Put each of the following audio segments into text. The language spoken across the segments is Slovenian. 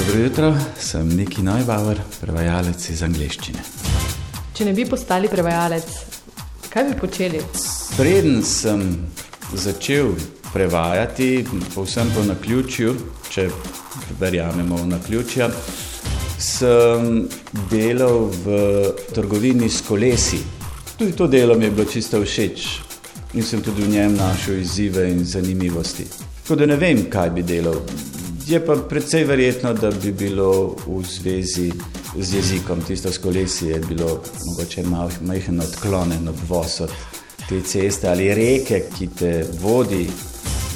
Dobro jutro, sem Niki Neubauer, prevajalec iz angleščine. Če ne bi postali prevajalec, kaj bi počeli? Preden sem začel prevajati, povsem po naključju, če verjamemo v naključja, sem delal v trgovini s kolesi. Tudi to delo mi je bilo čisto všeč in sem tudi v njem našel izzive in zanimivosti. Tako da ne vem, kaj bi delal. Je pa precej verjetno, da bi bilo v zvezi z jezikom, tisto s kolesi je bilo mogoče malo majhen odklonen odvoz od te ceste ali reke, ki te vodi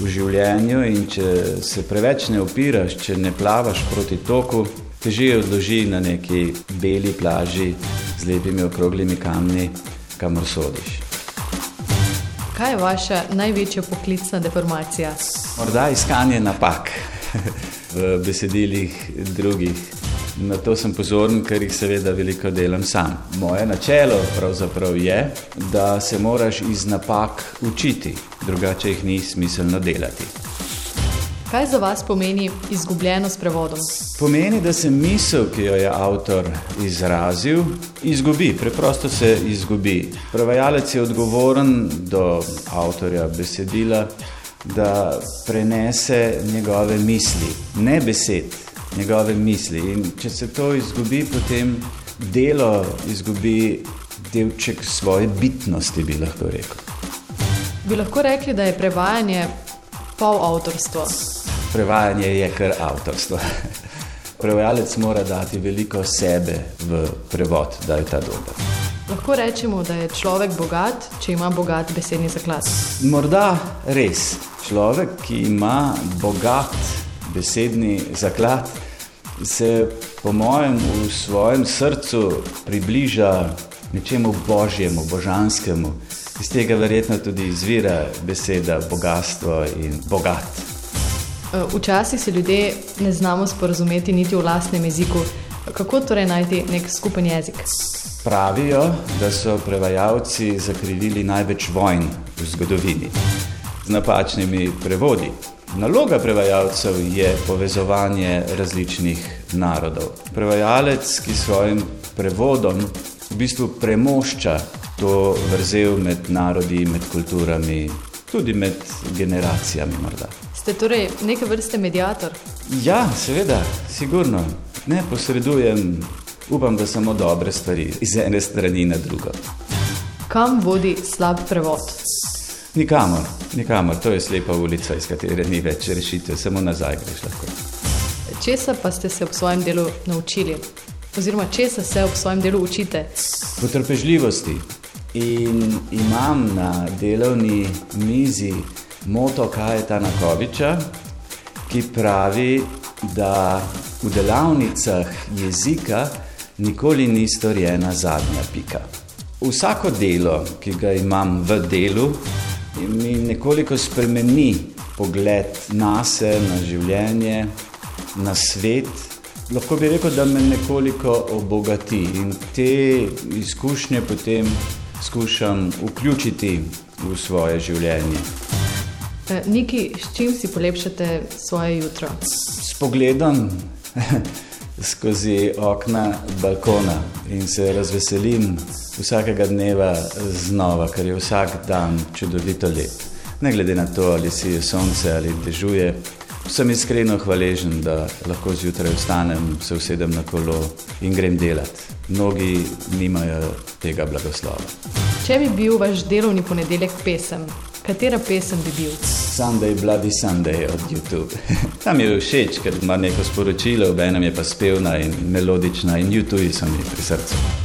v življenju in če se preveč ne opiraš, če ne plavaš proti toku, te že odloži na neki beli plaži z lepimi okroglimi kamni, kamor sodiš. Kaj je vaša največja poklicna deformacija? Morda iskanje napak v besedilih drugih. Na to sem pozoren, ker jih seveda veliko delam sam. Moje načelo pravzaprav je, da se moraš iz napak učiti, drugače jih ni smiselno delati. Kaj za vas pomeni izgubljeno s prevodom? Pomeni, da se misel, ki jo je avtor izrazil, izgubi, preprosto se izgubi. Prevajalec je odgovoren do avtorja besedila, da prenese njegove misli, ne besed, njegove misli. In če se to izgubi, potem delo izgubi delček svoje bitnosti, bi lahko rekel. Bi lahko rekli, da je prevajanje pol avtorstvo? Prevajanje je kar avtorstvo. Prevajalec mora dati veliko sebe v prevod, da je ta dober. Lahko rečemo, da je človek bogat, če ima bogat besedni zaklad. Morda res. Človek, ki ima bogat besedni zaklad, se po mojem v svojem srcu približa nečemu božjemu, božanskemu. Iz tega verjetno tudi izvira beseda bogatstvo in bogat. Včasih se ljudje ne znamo sporazumeti niti v lastnem jeziku. Kako torej najti nek skupen jezik? Pravijo, da so prevajalci zakrivili največ vojn v zgodovini z napačnimi prevodi. Naloga prevajalcev je povezovanje različnih narodov. Prevajalec, ki svojim prevodom v bistvu premošča to vrzel med narodi, med kulturami, tudi med generacijami morda. Ste torej neke vrste medijator? Ja, seveda, sigurno. Ne posredujem, upam, da samo dobre stvari iz ene strani na drugo. Kam vodi slab prevod? Nikamor, nikamor, to je slepa ulica, iz katere ni več rešitev, samo nazaj greš lahko. Česa pa ste se v svojem delu naučili? Oziroma, česa se v svojem delu učite? Potrpežljivosti. In imam na delovni mizi moto Kajeta Nakoviča, ki pravi, da v delavnicah jezika nikoli ni storjena zadnja pika. Vsako delo, ki ga imam v delu, mi nekoliko spremeni pogled na sebe, na življenje, na svet. Lahko bi rekel, da me nekoliko obogati in te izkušnje potem skušam vključiti v svoje življenje. Niki, s čim si polepšate svoje jutro? S pogledom skozi okna balkona in se razveselim vsakega dneva znova, ker je vsak dan čudovito lep. Ne glede na to, ali si je sonce ali dežuje, sem iskreno hvaležen, da lahko zjutraj vstanem, se usedem na kolo in grem delat. Mnogi nimajo tega blagoslova. Če bi bil vaš delovni ponedeljek pesem, katera pesem bi bil? Sunday, Bloody Sunday od YouTube. Tam je všeč, ker ima neko sporočilo, obenem je pa spevna in melodična in YouTube so mi pri srcu.